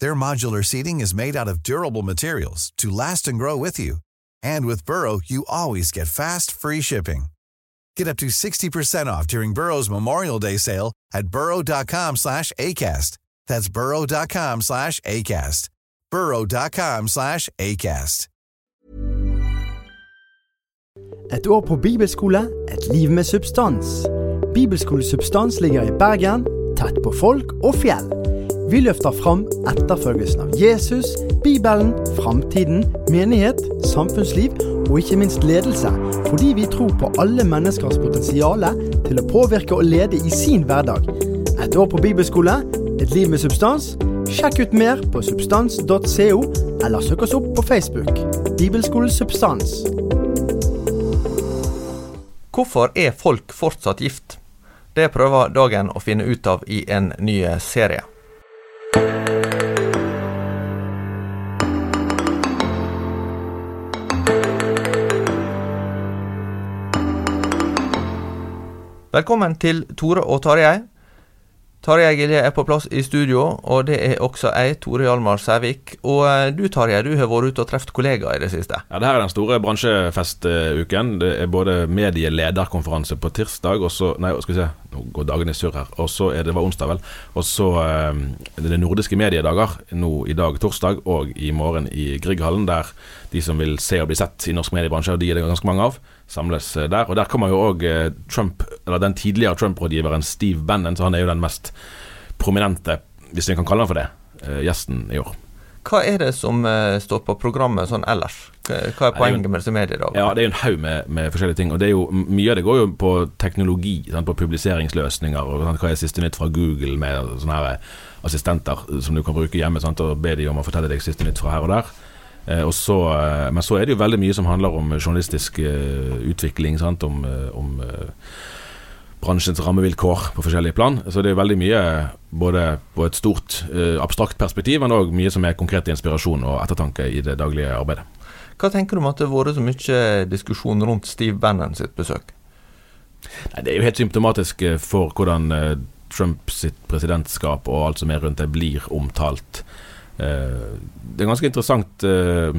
Their modular seating is made out of durable materials to last and grow with you. And with Burrow, you always get fast, free shipping. Get up to 60% off during Burrow's Memorial Day sale at burrow.com slash ACAST. That's burrow.com slash ACAST. burrow.com slash ACAST. Et år på bibelskole, et liv med substans. Bibelskole Substans ligger i Bergen, tett på folk og fjell. Vi løfter fram etterfølgelsen av Jesus, Bibelen, framtiden, menighet, samfunnsliv og ikke minst ledelse, fordi vi tror på alle menneskers potensial til å påvirke og lede i sin hverdag. Et år på bibelskole, et liv med substans. Sjekk ut mer på substans.co, eller søk oss opp på Facebook. Bibelskolen Substans. Hvorfor er folk fortsatt gift? Det prøver Dagen å finne ut av i en ny serie. Velkommen til Tore og Tarjei. Tarjei Gilje er på plass i studio, og det er også jeg, Tore Hjalmar Sævik. Og eh, du Tarjei, du har vært ute og truffet kollegaer i det siste. Ja, det her er den store bransjefestuken. Det er både medielederkonferanse på tirsdag, og så Nei, skal vi se, nå går dagene i surr her. Og så er det var onsdag, vel. Og så eh, er det nordiske mediedager nå i dag torsdag, og i morgen i Grieghallen, der de som vil se og bli sett i norsk mediebransje, og de er det ganske mange av, samles eh, der. Og der kommer jo òg eh, Trump, eller den tidligere Trump-rådgiveren Steve Bannon, så han er jo den mest prominente, hvis vi kan kalle han for det, gjesten i år. Hva er det som eh, står på programmet sånn ellers? Hva er poenget med disse dag? Ja, det er jo en haug med, med forskjellige ting. Og det er jo, mye av det går jo på teknologi, sant, på publiseringsløsninger. Og sant, hva er siste nytt fra Google med sånne her eh, assistenter som du kan bruke hjemme sant, og be de om å fortelle deg siste nytt fra her og der. Eh, og så, eh, men så er det jo veldig mye som handler om journalistisk eh, utvikling, sant, om, eh, om eh, bransjens rammevilkår på forskjellige plan. Så det er veldig mye både på et stort eh, abstrakt perspektiv, men òg mye som er konkret inspirasjon og ettertanke i det daglige arbeidet. Hva tenker du om at det har vært så mye diskusjon rundt Steve Bannon sitt besøk? Nei, det er jo helt symptomatisk eh, for hvordan eh, Trump sitt presidentskap og alt som er rundt det, blir omtalt. Eh, Det er ganske interessant. eh,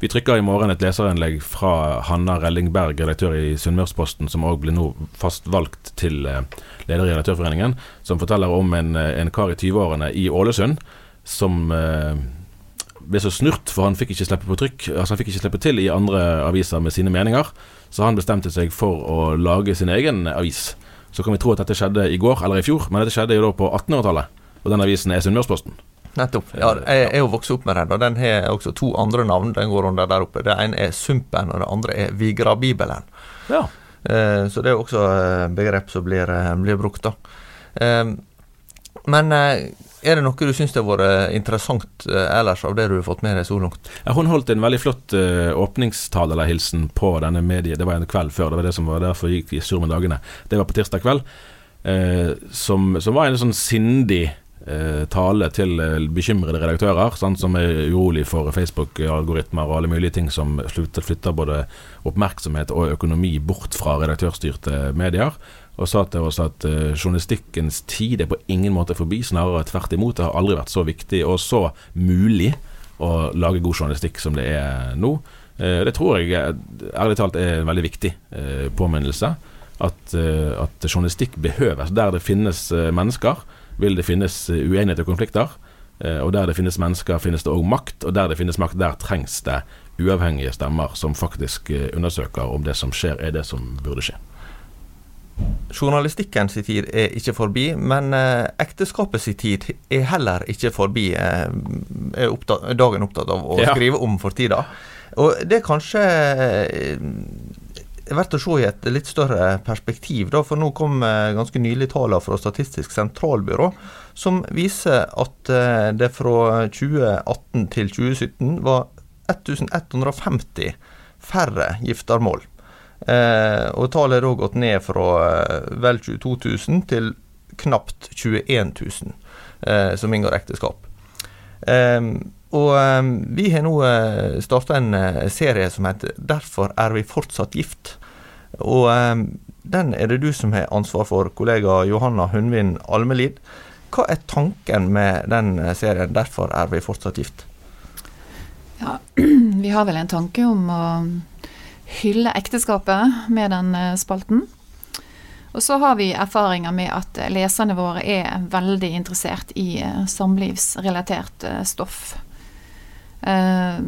Vi trykker i morgen et leserinnlegg fra Hanna Rellingberg, redaktør i Sunnmørsposten, som òg blir nå fast valgt til eh, leder i Redaktørforeningen, som forteller om en, en kar i 20-årene i Ålesund som ble så snurt, for han fikk ikke slippe på trykk. Altså Han fikk ikke slippe til i andre aviser med sine meninger, så han bestemte seg for å lage sin egen avis. Så kan vi tro at dette skjedde i går eller i fjor, men dette skjedde jo da på 1800-tallet. Og den avisen er Sunnmørsposten. Nettopp. Ja, jeg er jo vokst opp med den, og den har også to andre navn. Den går under der oppe. Det ene er Sumpen, og det andre er Vigrabibelen. Ja. Eh, så det er også eh, begrep som blir, eh, blir brukt, da. Eh, men eh, er det noe du syns har vært interessant ellers av det du har fått med deg så langt? Ja, hun holdt en veldig flott uh, åpningstale eller hilsen på denne mediet. Det var en kveld før, det var det som var derfor jeg gikk i sur med dagene. Det var på tirsdag kveld. eh, som, som var en sånn sindig tale til eh, bekymrede redaktører, sant, som er urolig for Facebook-algoritmer og alle mulige ting som flytter både oppmerksomhet og økonomi bort fra redaktørstyrte medier. Og sa til oss at uh, journalistikkens tid er på ingen måte forbi, snarere tvert imot. Det har aldri vært så viktig og så mulig å lage god journalistikk som det er nå. Det tror jeg ærlig talt er en veldig viktig påminnelse at, eh, at journalistikk behøves. Der det finnes eh, mennesker, vil det finnes eh, uenighet og konflikter. Og der det finnes mennesker, finnes det òg makt. Og der det finnes makt, der trengs det uavhengige stemmer som faktisk undersøker om det som skjer, er det som burde skje. Journalistikkens tid er ikke forbi, men ekteskapets tid er heller ikke forbi. er opptatt, dagen opptatt av å ja. skrive om for tida. Og det er kanskje er verdt å se i et litt større perspektiv. Da, for nå kom eh, ganske nylig tallene fra Statistisk sentralbyrå som viser at eh, det fra 2018 til 2017 var 1150 færre giftermål. Eh, og tallet er da gått ned fra vel 22 000 til knapt 21 000 eh, som inngår ekteskap. Eh, og um, vi har nå uh, starta en uh, serie som heter 'Derfor er vi fortsatt gift'. Og um, den er det du som har ansvar for, kollega Johanna Hundvin Almelid. Hva er tanken med den serien 'Derfor er vi fortsatt gift'? Ja, vi har vel en tanke om å hylle ekteskapet med den spalten. Og så har vi erfaringer med at leserne våre er veldig interessert i samlivsrelatert stoff. Eh,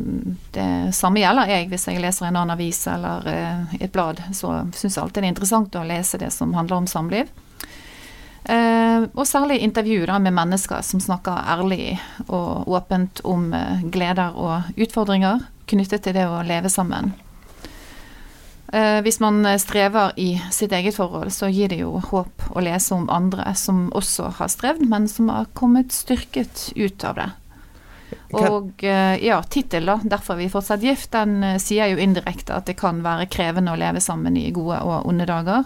det samme gjelder jeg hvis jeg leser en annen avis eller eh, et blad. Så syns jeg alltid det er interessant å lese det som handler om samliv. Eh, og særlig intervjuer med mennesker som snakker ærlig og åpent om gleder og utfordringer knyttet til det å leve sammen. Hvis man strever i sitt eget forhold, så gir det jo håp å lese om andre som også har strevd, men som har kommet styrket ut av det. Og eh, ja, tittel, da, 'Derfor er vi fortsatt gift', den eh, sier jo indirekte at det kan være krevende å leve sammen i gode og onde dager.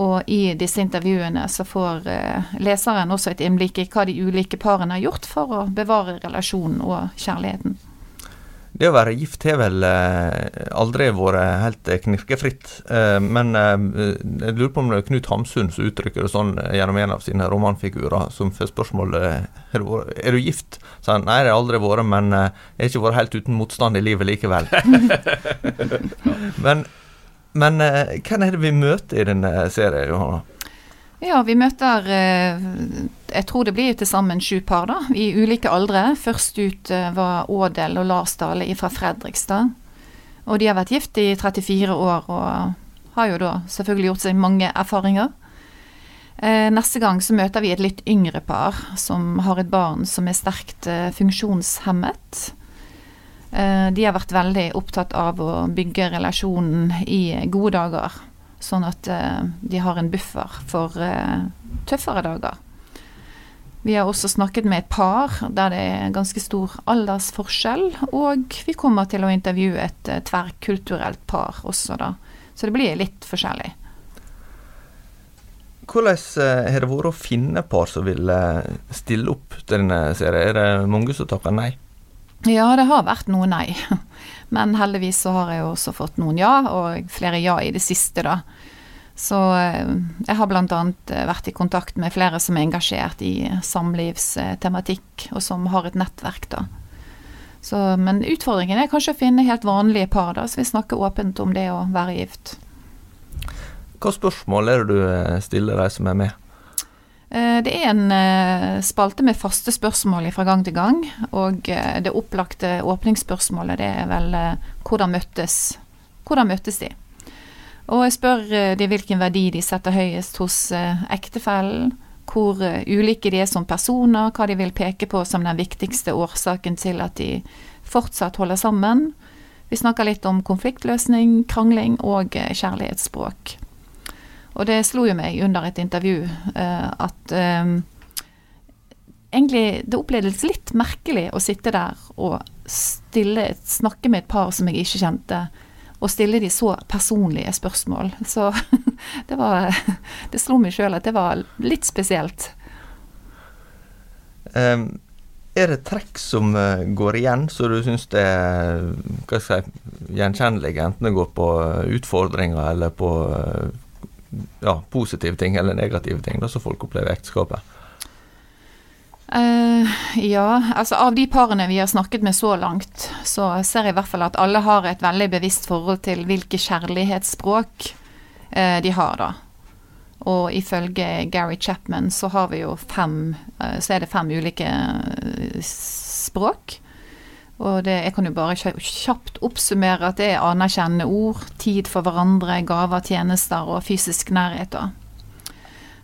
Og i disse intervjuene så får uh, leseren også et innblikk i hva de ulike parene har gjort for å bevare relasjonen og kjærligheten. Det å være gift har vel eh, aldri vært helt knirkefritt. Eh, men eh, jeg lurer på om det er Knut Hamsun som uttrykker det sånn gjennom en av sine romanfigurer, som får spørsmålet er du, er du gift. Så han nei, det har aldri vært, men jeg har ikke vært helt uten motstand i livet likevel. men, men hvem er det vi møter i denne serien, Johanna? Ja, vi møter eh, Jeg tror det blir til sammen sju par, da, i ulike aldre. Først ut eh, var Ådel og Lars Dale fra Fredrikstad. Og de har vært gift i 34 år og har jo da selvfølgelig gjort seg mange erfaringer. Eh, neste gang så møter vi et litt yngre par som har et barn som er sterkt funksjonshemmet. De har vært veldig opptatt av å bygge relasjonen i gode dager sånn at uh, de har en buffer for uh, tøffere dager. Vi har også snakket med et par der det er ganske stor aldersforskjell, og vi kommer til å intervjue et uh, tverrkulturelt par også, da. Så det blir litt forskjellig. Hvordan har det vært å finne par som vil stille opp til denne serien? Er det mange som takker nei? Ja, det har vært noe nei. Men heldigvis så har jeg også fått noen ja, og flere ja i det siste, da. Så eh, jeg har bl.a. Eh, vært i kontakt med flere som er engasjert i samlivstematikk, og som har et nettverk, da. Så, men utfordringen er kanskje å finne helt vanlige par, da, så vi snakker åpent om det å være gift. Hva spørsmål er det du eh, stiller de som er med? Eh, det er en eh, spalte med faste spørsmål fra gang til gang. Og eh, det opplagte åpningsspørsmålet det er vel hvordan møttes, hvordan møttes de? Og jeg spør de hvilken verdi de setter høyest hos ektefellen. Hvor ulike de er som personer, hva de vil peke på som den viktigste årsaken til at de fortsatt holder sammen. Vi snakker litt om konfliktløsning, krangling og kjærlighetsspråk. Og det slo jo meg under et intervju uh, at um, egentlig det opplevdes litt merkelig å sitte der og stille, snakke med et par som jeg ikke kjente, og stille de så personlige spørsmål. Så det var Det slo meg sjøl at det var litt spesielt. Um, er det trekk som uh, går igjen, så du syns det er hva skal jeg gjenkjennelige, enten det går på utfordringer eller på ja, positive ting eller negative ting da, som folk opplever i ekteskapet? Uh, ja, altså av de parene vi har snakket med så langt, så ser jeg i hvert fall at alle har et veldig bevisst forhold til hvilke kjærlighetsspråk uh, de har, da. Og ifølge Gary Chapman så har vi jo fem uh, Så er det fem ulike språk. Og det, jeg kan jo bare kjapt oppsummere at det er anerkjennende ord, tid for hverandre, gaver, tjenester og fysisk nærhet. da.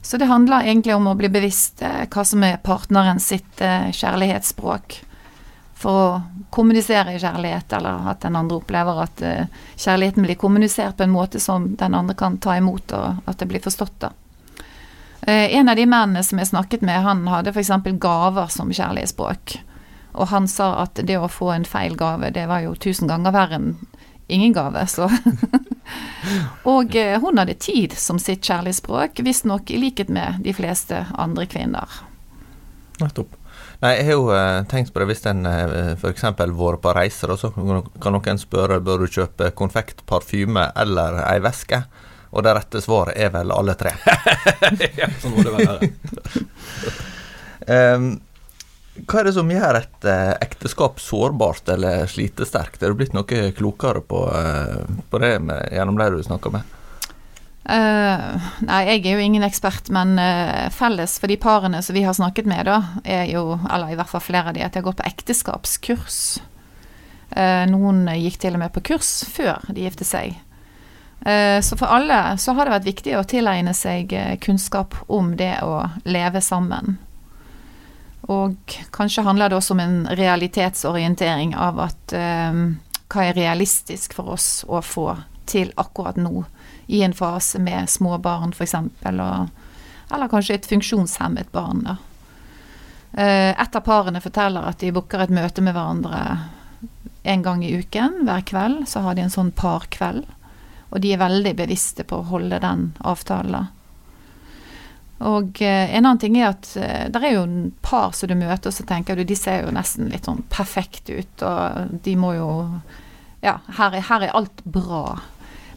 Så det handler egentlig om å bli bevisst eh, hva som er partneren sitt eh, kjærlighetsspråk. For å kommunisere kjærlighet, eller at den andre opplever at eh, kjærligheten blir kommunisert på en måte som den andre kan ta imot, og at det blir forstått. da. En av de mennene som jeg snakket med, han hadde f.eks. gaver som kjærlighetsspråk. Og han sa at det å få en feil gave, det var jo tusen ganger verre enn ingen gave, så Og eh, hun hadde tid som sitt kjærlighetsspråk, visstnok i likhet med de fleste andre kvinner. Nettopp. Nei, jeg har jo uh, tenkt på det hvis en uh, f.eks. vært på reiser, og så kan noen spørre bør du kjøpe konfekt, parfyme eller ei veske. Og det rette svaret er vel alle tre. ja, sånn må det være. um, hva er det som gjør et eh, ekteskap sårbart eller slitesterkt? Er du blitt noe klokere på, eh, på det med, gjennom det du snakker med? Uh, nei, jeg er jo ingen ekspert, men uh, felles for de parene som vi har snakket med, da, er jo, eller i hvert fall flere av de, at de har gått på ekteskapskurs. Uh, noen gikk til og med på kurs før de giftet seg. så for alle så har det vært viktig å tilegne seg kunnskap om det å leve sammen. Og kanskje handler det også om en realitetsorientering av at eh, hva er realistisk for oss å få til akkurat nå, i en fase med små barn f.eks., eller kanskje et funksjonshemmet barn. da. Uh, et av parene forteller at de booker et møte med hverandre en gang i uken. Hver kveld så har de en sånn parkveld. Og de er veldig bevisste på å holde den avtalen. Og eh, en annen ting er at eh, det er jo en par som du møter, så tenker du de ser jo nesten litt sånn perfekte ut, og de må jo Ja, her er, her er alt bra.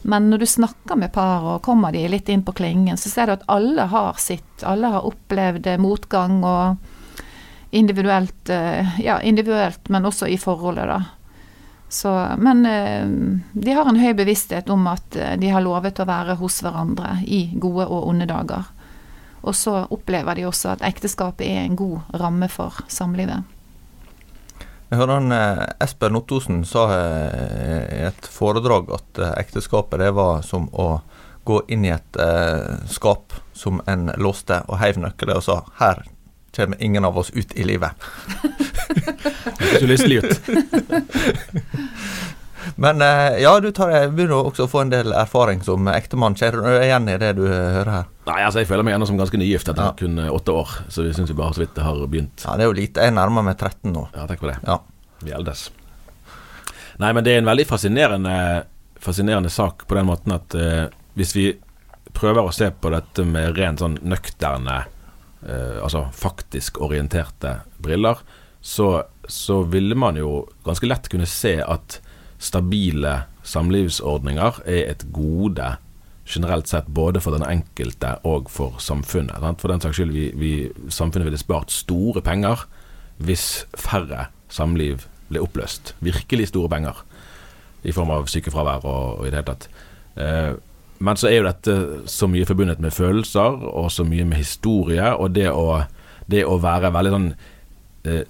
Men når du snakker med par og kommer de litt inn på klingen, så ser du at alle har sitt. Alle har opplevd motgang og individuelt Ja, individuelt, men også i forholdet, da. Så, men de har en høy bevissthet om at de har lovet å være hos hverandre i gode og onde dager. Og så opplever de også at ekteskapet er en god ramme for samlivet. Jeg hører han eh, Espen Ottosen sa eh, i et foredrag at eh, ekteskapet det var som å gå inn i et skap som en låste og heiv nøkkelen og sa 'her kommer ingen av oss ut i livet'. det høres jo lystelig ut. Men eh, ja, du tar, begynner også å få en del erfaring som ektemann. Kjenner du igjen i det du hører her? Nei, altså jeg føler meg ennå som ganske nygift etter ja. kun eh, åtte år. Så vi syns bare så vidt det har begynt. Ja, Det er jo lite. Jeg nærmer meg 13 nå. Ja, takk for det. Ja. Vi eldes. Nei, men det er en veldig fascinerende, fascinerende sak på den måten at uh, hvis vi prøver å se på dette med rent sånn nøkterne, uh, altså faktisk orienterte briller, så, så ville man jo ganske lett kunne se at stabile samlivsordninger er et gode generelt sett både for den enkelte og for samfunnet. For den saks skyld, vi, vi, samfunnet ville spart store penger hvis færre samliv ble oppløst. Virkelig store penger. I form av sykefravær og, og i det hele tatt. Eh, men så er jo dette så mye forbundet med følelser og så mye med historie, og det å, det å være veldig sånn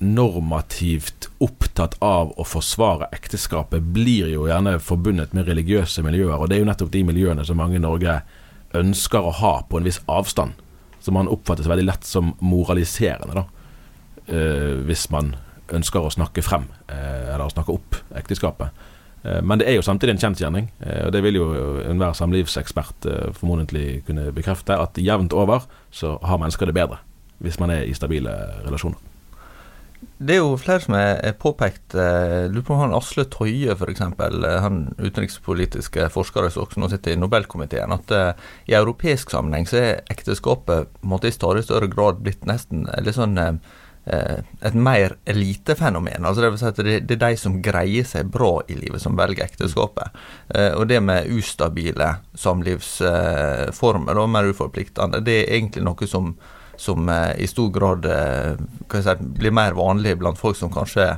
normativt opptatt av å forsvare ekteskapet, blir jo gjerne forbundet med religiøse miljøer. Og det er jo nettopp de miljøene som mange i Norge ønsker å ha på en viss avstand. Som man oppfattes veldig lett som moraliserende, da. Eh, hvis man ønsker å snakke frem, eh, eller å snakke opp ekteskapet. Eh, men det er jo samtidig en kjensgjerning, eh, og det vil jo enhver samlivsekspert eh, formodentlig kunne bekrefte, at jevnt over så har mennesker det bedre hvis man er i stabile relasjoner. Det er jo flere som er påpekt eh, Lurer på han Asle Toje f.eks., eh, han utenrikspolitiske forskere som også nå sitter i Nobelkomiteen, at uh, i europeisk sammenheng så er ekteskapet måtte i stadig større grad blitt nesten litt sånn eh, et mer elitefenomen. Altså det vil si at det, det, er de som greier seg bra i livet, som velger ekteskapet. Eh, og det med ustabile samlivsformer, og mer uforpliktende, det er egentlig noe som, som eh, i stor grad eh, si, blir mer vanlig blant folk som kanskje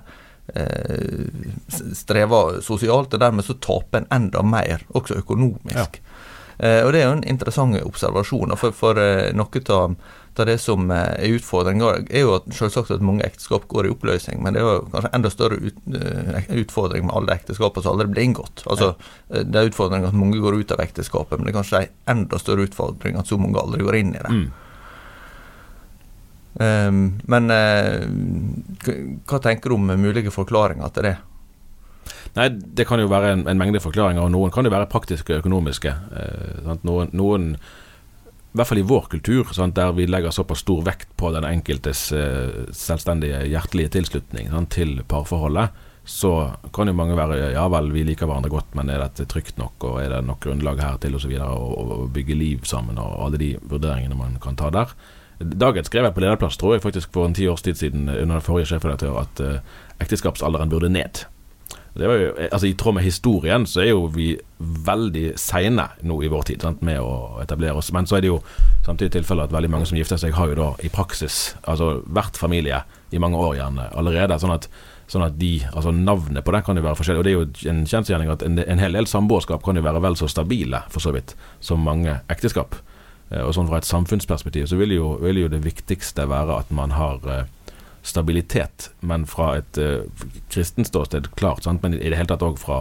strever sosialt, og dermed så taper en enda mer, også økonomisk. Ja. Eh, og Det er jo en interessant observasjon. For, for eh, noe av det som eh, er utfordringa, er jo at, selvsagt at mange ekteskap går i oppløsning. Men det er jo kanskje enda større ut, utfordring med alle ekteskapene som aldri blir inngått. Altså, Det er utfordringen at mange går ut av ekteskapet, men det er kanskje en enda større utfordring at så mange aldri går inn i det. Mm. Um, men uh, hva tenker du om mulige forklaringer til det? Nei, Det kan jo være en, en, mengde forklaringer, og noen kan jo være praktiske og økonomiske. Eh, noen, noen, i hvert fall i vår kultur, der vi legger såpass stor vekt på den enkeltes eh, selvstendige, hjertelige tilslutning til parforholdet, så kan jo mange være ja vel, vi liker hverandre godt, men er dette trygt nok, og er det nok grunnlag her til osv. å bygge liv sammen, og alle de vurderingene man kan ta der. Dagen skrev jeg på lederplass, tror jeg faktisk for en ti års tid siden under den forrige sjefredaktør, at uh, ekteskapsalderen burde ned. Jo, altså I tråd med historien så er jo vi veldig seine nå i vår tid sant, med å etablere oss. Men så er det jo samtidig tilfellet at veldig mange som gifter seg, har jo da i praksis altså vært familie i mange år gjerne allerede. Sånn at, sånn at de, altså navnet på det kan jo være forskjellig. Og det er jo en kjensgjerning at en, en hel del samboerskap kan jo være vel så stabile, for så vidt, som mange ekteskap. Eh, og sånn fra et samfunnsperspektiv så vil jo, vil jo det viktigste være at man har eh, stabilitet, men fra et uh, kristent ståsted, klart. Sant? Men i det hele tatt òg fra,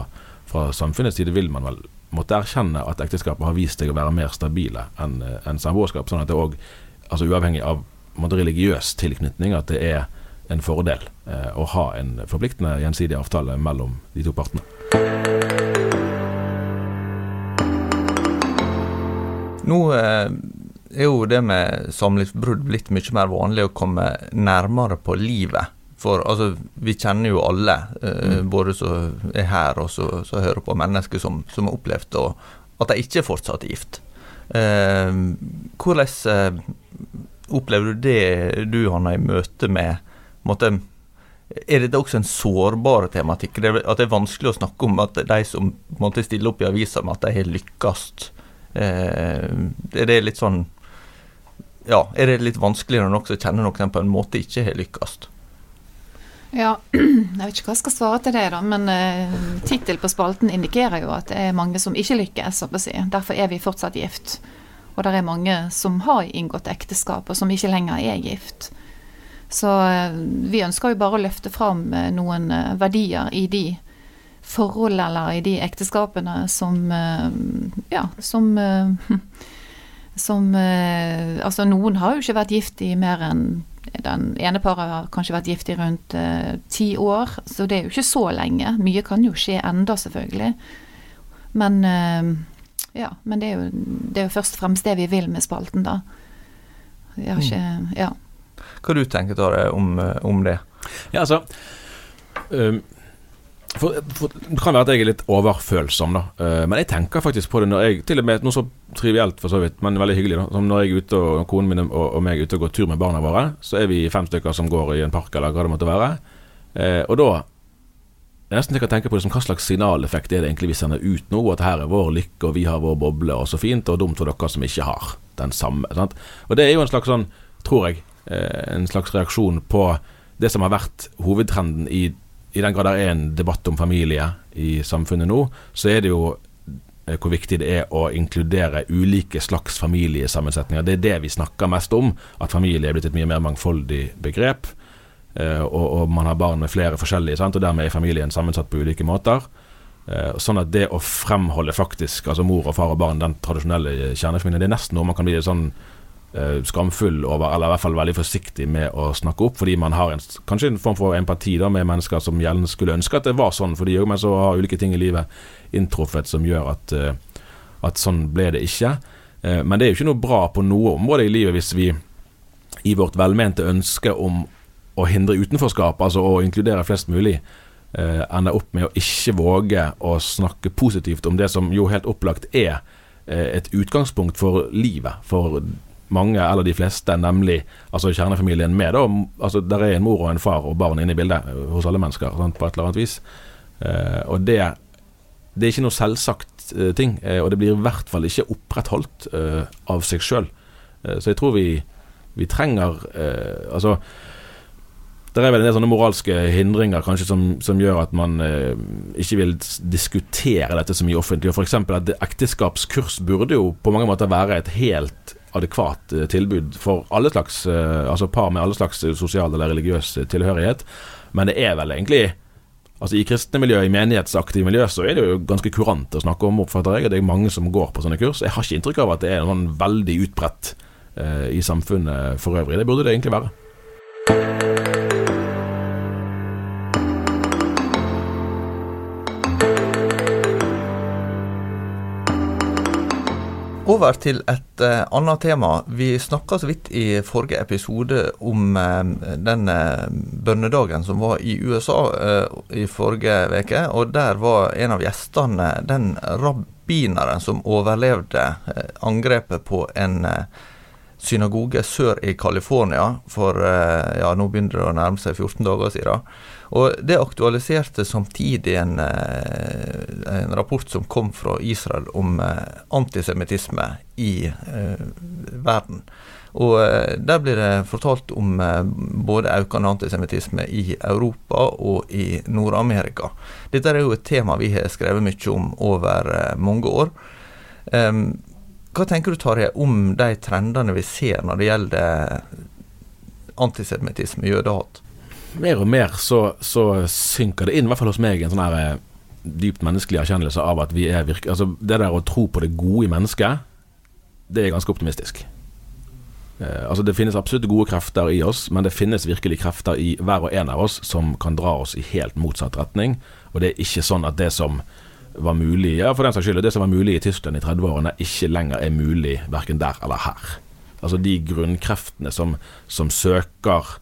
fra, samfunnets side vil man vel måtte erkjenne at ekteskapet har vist seg å være mer stabile enn en samboerskap. Sånn at det òg, altså uavhengig av måtte, religiøs tilknytning, at det er en fordel uh, å ha en forpliktende gjensidig avtale mellom de to partene. Nå er jo det med samlivsbrudd blitt mye mer vanlig å komme nærmere på livet. For altså, vi kjenner jo alle, eh, mm. både som er her og som hører på mennesker som, som har opplevd og, at de ikke er fortsatt gift. Eh, hvordan eh, opplever du det du, Hanna, i møte med måtte, Er dette også en sårbar tematikk? At det er vanskelig å snakke om at de som måtte stille opp i avisa med at de har lykkes, eh, er det litt sånn ja, er det litt vanskeligere når noen kjenner noen på en måte ikke har lykkes? Ja, jeg vet ikke hva jeg skal svare til det, da, men uh, tittel på spalten indikerer jo at det er mange som ikke lykkes. Si. Derfor er vi fortsatt gift. Og det er mange som har inngått ekteskap, og som ikke lenger er gift. Så uh, vi ønsker jo bare å løfte fram uh, noen verdier i de forhold eller i de ekteskapene som Ja, som som eh, Altså, noen har jo ikke vært gift i mer enn Den ene paret har kanskje vært gift i rundt eh, ti år, så det er jo ikke så lenge. Mye kan jo skje enda, selvfølgelig. Men uh, ja, men det er, jo, det er jo først og fremst det vi vil med spalten, da. Jeg har mm. ikke Ja. Hva du tenker du om, om det? Ja, altså um for, for, det kan være at jeg er litt overfølsom, da. Uh, men jeg tenker faktisk på det når jeg Til og med noe så trivielt, for så vidt, men veldig hyggelig, da. Som når jeg er ute og konen min og, og meg er ute og går tur med barna våre, så er vi fem stykker som går i en park, eller hva det måtte være. Uh, og da jeg nesten kan tenke på det som Hva slags signaleffekt er det egentlig vi sender ut nå? At her er vår lykke, og vi har vår boble, og så fint, og dumt for dere som ikke har den samme. Sant? Og det er jo en slags sånn, tror jeg, eh, en slags reaksjon på det som har vært hovedtrenden i i den grad det er en debatt om familie i samfunnet nå, så er det jo eh, hvor viktig det er å inkludere ulike slags familiesammensetninger. Det er det vi snakker mest om, at familie er blitt et mye mer mangfoldig begrep. Eh, og, og man har barn med flere forskjellige, sant? og dermed er familien sammensatt på ulike måter. Eh, sånn at det å fremholde faktisk, altså mor og far og barn, den tradisjonelle kjernefamilien, det er nesten noe man kan bli sånn skamfull over, eller i hvert fall veldig forsiktig med å snakke opp, fordi man har en, kanskje en form for empati da, med mennesker som gjerne skulle ønske at det var sånn for de òg, men så har ulike ting i livet inntruffet som gjør at, uh, at sånn ble det ikke. Uh, men det er jo ikke noe bra på noe område i livet hvis vi i vårt velmente ønske om å hindre utenforskap, altså å inkludere flest mulig, ender opp med å ikke våge å snakke positivt om det som jo helt opplagt er et utgangspunkt for livet, for mange, eller de fleste, nemlig altså kjernefamilien med. Da, altså Der er en mor og en far og barn inne i bildet eh, hos alle mennesker, sant, på et eller annet vis. Eh, og det, det er ikke noe selvsagt eh, ting, eh, og det blir i hvert fall ikke opprettholdt eh, av seg sjøl. Eh, så jeg tror vi, vi trenger Altså det er vel en del sånne moralske hindringer kanskje som, som gjør at man eh, ikke vil diskutere dette så mye offentlig. F.eks. at ekteskapskurs burde jo på mange måter være et helt adekvat eh, tilbud for alle slags, eh, altså par med alle slags sosial eller religiøs tilhørighet. Men det er vel egentlig Altså I kristne miljø, i menighetsaktive miljø, så er det jo ganske kurant å snakke om, oppfatter jeg. Det er mange som går på sånne kurs. Jeg har ikke inntrykk av at det er noe sånn veldig utbredt eh, i samfunnet for øvrig. Det burde det egentlig være. Over til et uh, annet tema. Vi snakka så vidt i forrige episode om uh, den uh, bønnedagen som var i USA i forrige uke. Og der var en av gjestene den rabbineren som overlevde angrepet på en synagoge sør i California for ja, nå begynner det å nærme seg 14 dager siden. Og Det aktualiserte samtidig en, eh, en, rapport som kom fra Israel om eh, antisemittisme i eh, verden. Og eh, Der blir det fortalt om både økende antisemittisme i Europa og i Nord-Amerika. Dette er jo et tema vi har skrevet mye om over mange år. hva tenker du Tarje, om de trendene vi ser når det gjelder antisemittisme, jødehat? Mer og mer så, så, synker det inn, i hvert fall hos meg, en sånn her eh, dypt menneskelig erkjennelse av at vi er virke... Altså, det der å tro på det gode i mennesket, det er ganske optimistisk. Eh, altså Det finnes absolutt gode krefter i oss, men det finnes virkelig krefter i hver og en av oss som kan dra oss i helt motsatt retning. Og det er ikke sånn at det som var mulig ja for den saks skyld, det som var mulig i Tyskland i 30-årene, ikke lenger er mulig verken der eller her. Altså de grunnkreftene som, som søker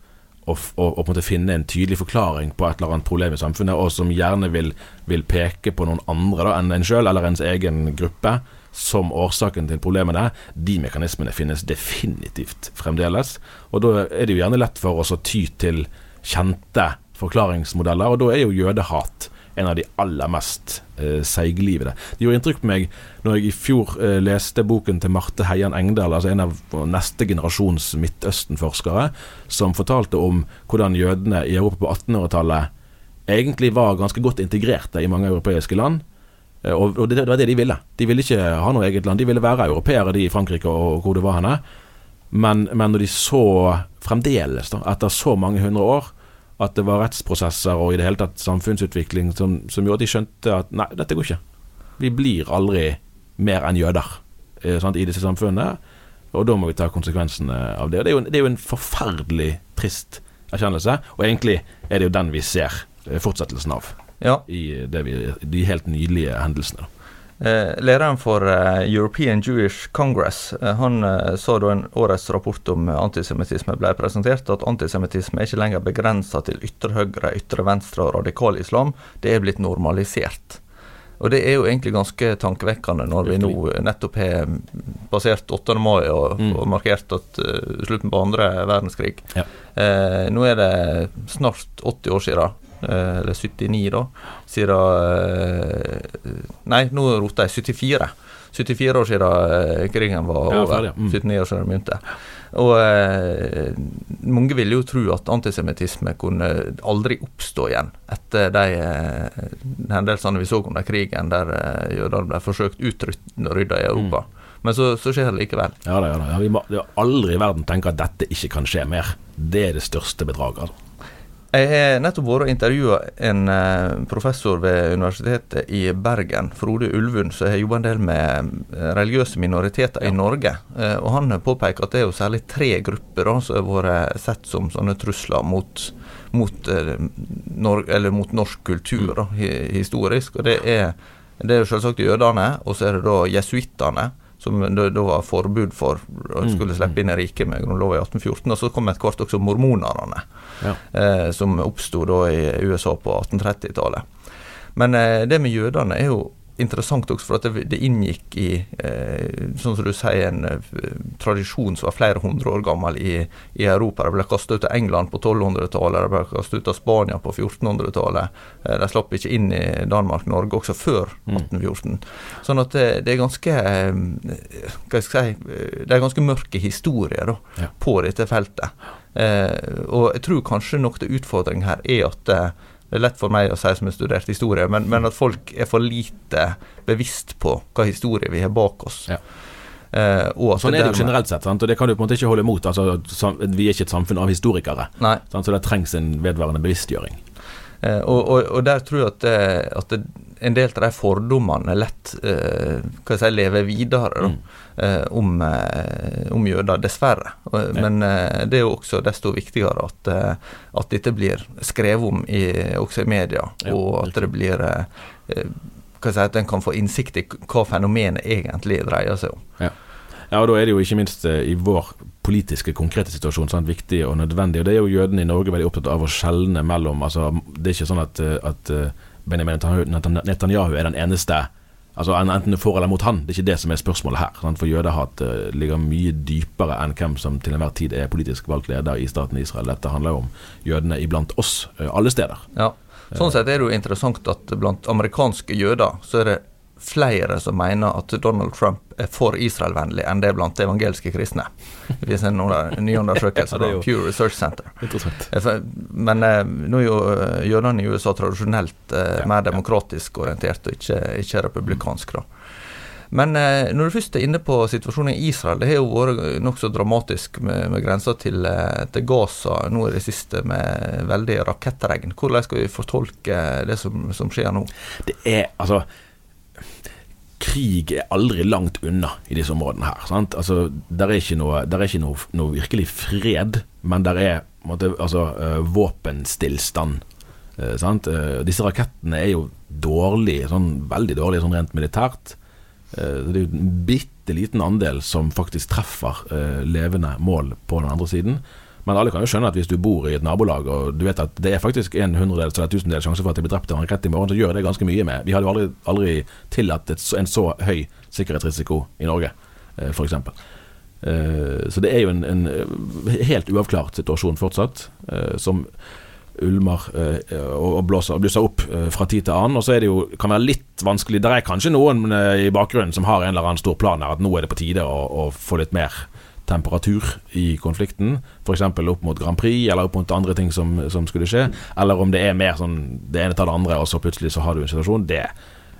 å, å på en finne en tydelig forklaring på et eller annet problem i samfunnet, og som gjerne vil, vil peke på noen andre da, enn en sjøl eller ens egen gruppe som årsaken til problemene, de mekanismene finnes definitivt fremdeles. Og da er det jo gjerne lett for oss å ty til kjente forklaringsmodeller, og da er jo jødehat en av de aller mest eh, seiglivede. Det gjorde inntrykk på meg når jeg i fjor eh, leste boken til Marte Heian Engdahl, altså en av neste generasjons Midtøsten-forskere, som fortalte om hvordan jødene i Europa på 1800-tallet egentlig var ganske godt integrerte i mange europeiske land. Eh, og, og det, det, var det de ville. De ville ikke ha noe eget land. De ville være europeere, de i Frankrike og hvor det var henne. Men, men når de så fremdeles, da, etter så mange hundre år, at det var rettsprosesser og i det hele tatt samfunnsutvikling som, som gjorde at de skjønte at nei, dette går ikke. Vi blir aldri mer enn jøder eh, sant, i disse samfunnene, og da må vi ta konsekvensene av det. Det er jo, det er jo en forferdelig trist erkjennelse, og egentlig er det jo den vi ser eh, fortsettelsen av ja. i vi, de helt nydelige hendelsene. Da. Eh, lederen for eh, European Jewish Congress eh, han sa da en årets rapport om antisemittisme ble presentert, at antisemittisme er ikke lenger begrensa til ytre høyre, ytre venstre og radikal islam. Det er blitt normalisert. Og det er jo egentlig ganske tankevekkende når vi nå nettopp har passert 8. mai og, mm. og markert at, uh, slutten på andre verdenskrig. Ja. Eh, nå er det snart 80 år siden eller 79, da, siden eh, Nei, nå rota jeg. 74. 74 år siden eh, krigen var ja, over. Mm. 79 år siden det begynte. Og eh, mange ville jo tro at antisemittisme kunne aldri oppstå igjen etter de eh, hendelsene vi så under krigen, der eh, jødene ble forsøkt utrydda i Europa. Mm. Men så, så, skjer det likevel. Ja, det, ja, det. Vi må aldri i verden tenke at dette ikke kan skje mer. Det er det største bedraget. Altså. Jeg har nettopp vært og intervjua en eh, professor ved Universitetet i Bergen, Frode Ulvund, som har jobba en del med eh, religiøse minoriteter ja. i Norge. Eh, og Han påpeker at det er jo særlig tre grupper da, som har vært sett som sånne trusler mot, mot, mot norsk kultur da, historisk. Og Det er, det er selvsagt jødene, og så er det da jesuittene som det da var forbud for å mm, skulle slippe inn i riket med grunnlova i 1814. Og så kom etter hvert også mormonerne, ja. eh, som oppsto da i USA på 1830-tallet. Men eh, det med jødene er jo interessant også, for at det, det inngikk i eh, sånn som du sier, en eh, tradisjon som var flere hundre år gammel i, i Europa. Det ble kastet ut av England på 1200-tallet, det ble kastet ut av Spania på 1400-tallet. Eh, de slapp ikke inn i Danmark-Norge også før 1814. Mm. Sånn at det, det er ganske eh, hva skal jeg si, eh, det er ganske mørke historier da, ja. på dette feltet. Eh, og jeg tror kanskje noe av utfordringen her er at det er lett for meg å si som har studert historie, men, men, at folk er for lite bevisst på hva historie vi har bak oss. Ja. Eh, sånn er det jo generelt sett, sant? og det kan du på en måte ikke holde imot. Altså, vi er ikke et samfunn av historikere, så det trengs en vedvarende bevisstgjøring. Eh, og, og, og, der tror jeg at, at det, en del av de fordommene lett eh, hva jeg si, lever videre da, mm. eh, om, eh, om, jøder, dessverre. Men eh, det er jo også desto viktigere at, eh, at dette blir skrevet om i, også i media, ja, og at det blir hva si, at en kan få innsikt i hva fenomenet egentlig dreier seg om. Ja. Ja, og Da er det jo ikke minst i vår politiske, konkrete situasjon sånn, viktig og nødvendig. og Det er jo jødene i Norge veldig opptatt av å skjelne mellom altså, Det er ikke sånn at, at Benjamin Netanyahu er den eneste Altså Enten for eller mot han, det er ikke det som er spørsmålet her. Sant? For jødehat ligger mye dypere enn hvem som til enhver tid er politisk valgt leder i staten Israel. Dette handler jo om jødene iblant oss, alle steder. Ja, Sånn sett er det jo interessant at blant amerikanske jøder så er det flere som mener at Donald Trump er for Israelvennlig enn det blant evangeliske kristne. Det viser en ny undersøkelse fra Pure Research Center. Men eh, nå er jo eh, jødene i USA tradisjonelt eh, mer demokratisk orientert, og ikke, ikke republikansk. da. Men når du først er inne på situasjonen i Israel, det har jo vært nokså dramatisk med, med grensa til, til, Gaza nå i det siste, med veldig rakettregn. Hvordan skal vi fortolke det som, som skjer nå? Det er, altså krig er aldri langt unna i disse områdene her. Sant? Altså, der er ikke, noe, der er ikke noe, noe virkelig fred, men der er måtte, altså, uh, våpenstillstand. Uh, uh, disse rakettene er jo dårlige, sånn, veldig dårlige sånn rent militært. det er jo en bitte liten andel som faktisk treffer levende mål på den andre siden. Men alle kan jo skjønne at hvis du bor i et nabolag og du vet at det er faktisk en hundredels eller tusendels sjanse for at de blir drept av en rett i morgen, så gjør det ganske mye med. Vi hadde jo aldri, aldri tillatt en så høy sikkerhetsrisiko i Norge, eh, f.eks. Eh, så det er jo en, en eh, helt uavklart situasjon fortsatt, som ulmer og blåser, blusser opp fra tid til annen. Og så er det jo, kan være litt vanskelig Det er kanskje noen i bakgrunnen som har en eller annen stor plan her, at nå er det på tide å, å få litt mer temperatur i konflikten, f.eks. opp mot Grand Prix eller opp mot andre ting som, som, skulle skje, eller om det er mer sånn det ene tar det andre, og så plutselig så har du en situasjon. Det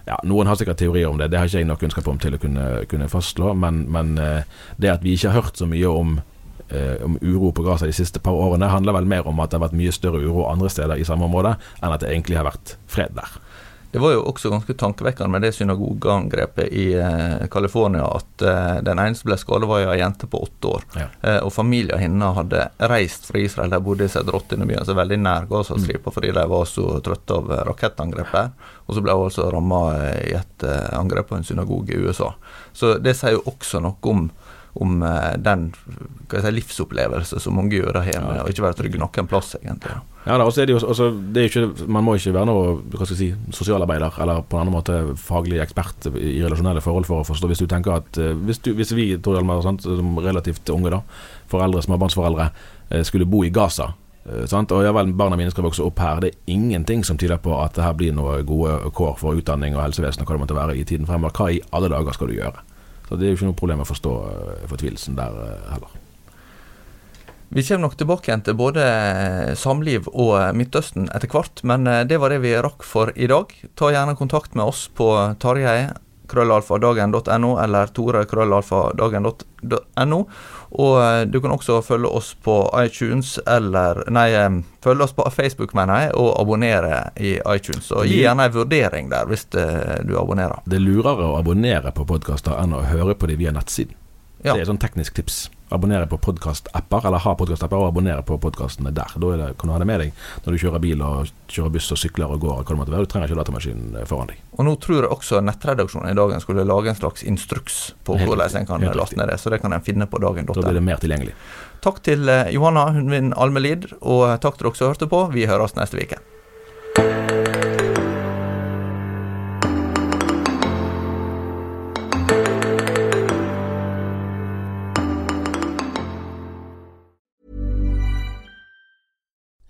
ja, Noen har sikkert teorier om det, det har ikke jeg nok kunnskap om til å kunne, kunne fastslå, men, men, eh, det at vi ikke har hørt så mye om, eh, om uro på Gaza de siste par årene, handler vel mer om at det har vært mye større uro andre steder i samme område, enn at det egentlig har vært fred der. Det var jo også ganske tankevekkende med det synagogeangrepet i eh, California at eh, den eneste ble skadet, var ei jente på åtte år. Ja. Eh, og familien hennes hadde reist fra Israel, de bodde i Sedrottene-byen, så veldig nær Gazastripa, mm. fordi de var så trøtte av rakettangrepet. Og så ble hun altså ramma eh, i et eh, angrep på en synagoge i USA. Så det sier jo også noe om om eh, den si, livsopplevelse som mange jøder har med å ikke være trygge noen plass, egentlig. Ja, da, er det jo, også, det er ikke, Man må ikke være noe si, sosialarbeider eller på en annen måte faglig ekspert i relasjonelle forhold for å forstå. Hvis du tenker at eh, hvis, du, hvis vi Tor Hjalmar, som relativt unge, da, foreldre, småbarnsforeldre, eh, skulle bo i Gaza Sant? Og ja vel, Barna mine skal vokse opp her. Det er ingenting som tyder på at det her blir noe gode kår for utdanning og helsevesen og hva det måtte være i tiden fremover. Hva i alle dager skal du gjøre? Så det er jo ikke noe problem å forstå uh, fortvilelsen der uh, heller. Vi kommer nok tilbake igjen til både eh, samliv og Midtøsten etter hvert, men det var det vi rakk for i dag. Ta gjerne kontakt med oss på Tarjei krøllalfadagen.no eller Tore krøllalfadagen.no. Og eh, du kan også følge oss på iTunes eller Nei, følge oss på Facebook, mener jeg, og abonnere i iTunes. Og gi gjerne en vurdering der hvis eh, du abonnerer. Det er lurere å abonnere på podkaster enn å høre på dem via nettsiden. Ja. Det er et sånn teknisk tips abonnere på podkast-apper, eller ha podkast-apper og abonnere på podkastene der. Da det, kan du ha det med deg når du kjører bil og kjører buss og sykler og går. Og Hva det måtte være. Du trenger ikke datamaskinen foran deg. Og nå tror jeg også nettredaksjonen i dagen skulle lage en slags instruks på helt hvordan en kan laste ned det. Så det kan en finne på dagen.no. Da blir det mer tilgjengelig. Takk til eh, Johanna Hundvin Almelid, og takk til dere som hørte på. Vi høres neste uke.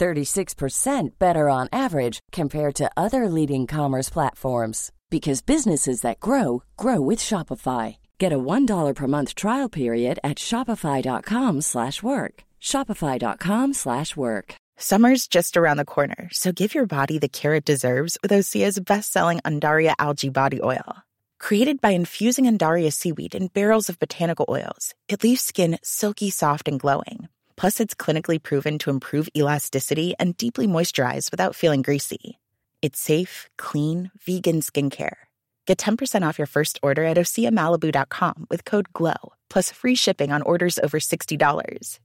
36% better on average compared to other leading commerce platforms because businesses that grow grow with Shopify. Get a $1 per month trial period at shopify.com/work. shopify.com/work. Summer's just around the corner, so give your body the care it deserves with Osea's best-selling Andaria algae body oil. Created by infusing Andaria seaweed in barrels of botanical oils, it leaves skin silky soft and glowing. Plus, it's clinically proven to improve elasticity and deeply moisturize without feeling greasy. It's safe, clean, vegan skincare. Get 10% off your first order at OseaMalibu.com with code GLOW, plus free shipping on orders over $60.